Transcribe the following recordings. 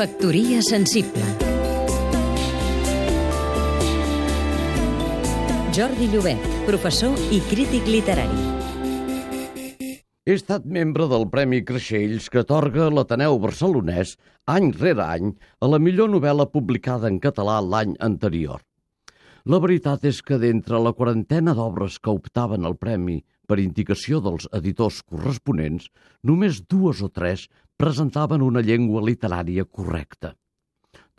Factoria sensible Jordi Llobet, professor i crític literari. He estat membre del Premi Creixells que atorga l'Ateneu Barcelonès any rere any a la millor novel·la publicada en català l'any anterior. La veritat és que d'entre la quarantena d'obres que optaven al premi per indicació dels editors corresponents, només dues o tres presentaven una llengua literària correcta.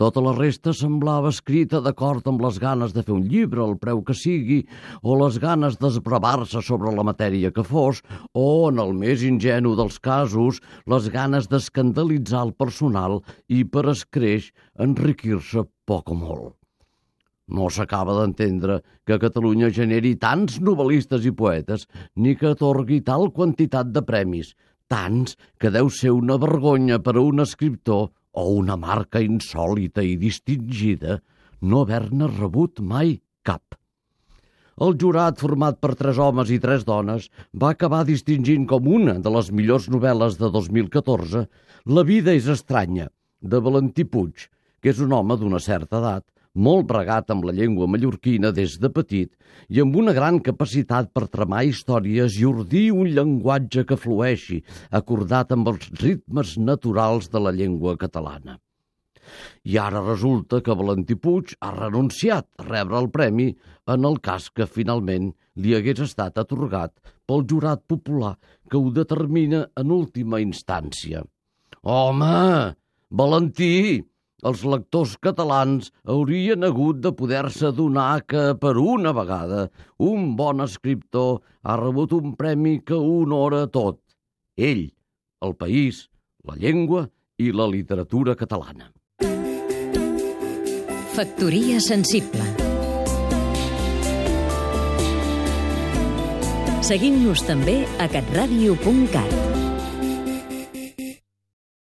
Tota la resta semblava escrita d'acord amb les ganes de fer un llibre, el preu que sigui, o les ganes d'esbravar-se sobre la matèria que fos, o, en el més ingenu dels casos, les ganes d'escandalitzar el personal i, per escreix, enriquir-se poc o molt. No s'acaba d'entendre que Catalunya generi tants novel·listes i poetes ni que atorgui tal quantitat de premis, tants que deu ser una vergonya per a un escriptor o una marca insòlita i distingida no haver-ne rebut mai cap. El jurat, format per tres homes i tres dones, va acabar distingint com una de les millors novel·les de 2014 La vida és estranya, de Valentí Puig, que és un home d'una certa edat, molt bregat amb la llengua mallorquina des de petit i amb una gran capacitat per tramar històries i ordir un llenguatge que flueixi, acordat amb els ritmes naturals de la llengua catalana. I ara resulta que Valentí Puig ha renunciat a rebre el premi en el cas que finalment li hagués estat atorgat pel jurat popular que ho determina en última instància. Home, Valentí, els lectors catalans haurien hagut de poder-se adonar que, per una vegada, un bon escriptor ha rebut un premi que honora tot. Ell, el país, la llengua i la literatura catalana. Factoria sensible Seguim-nos també a catradio.cat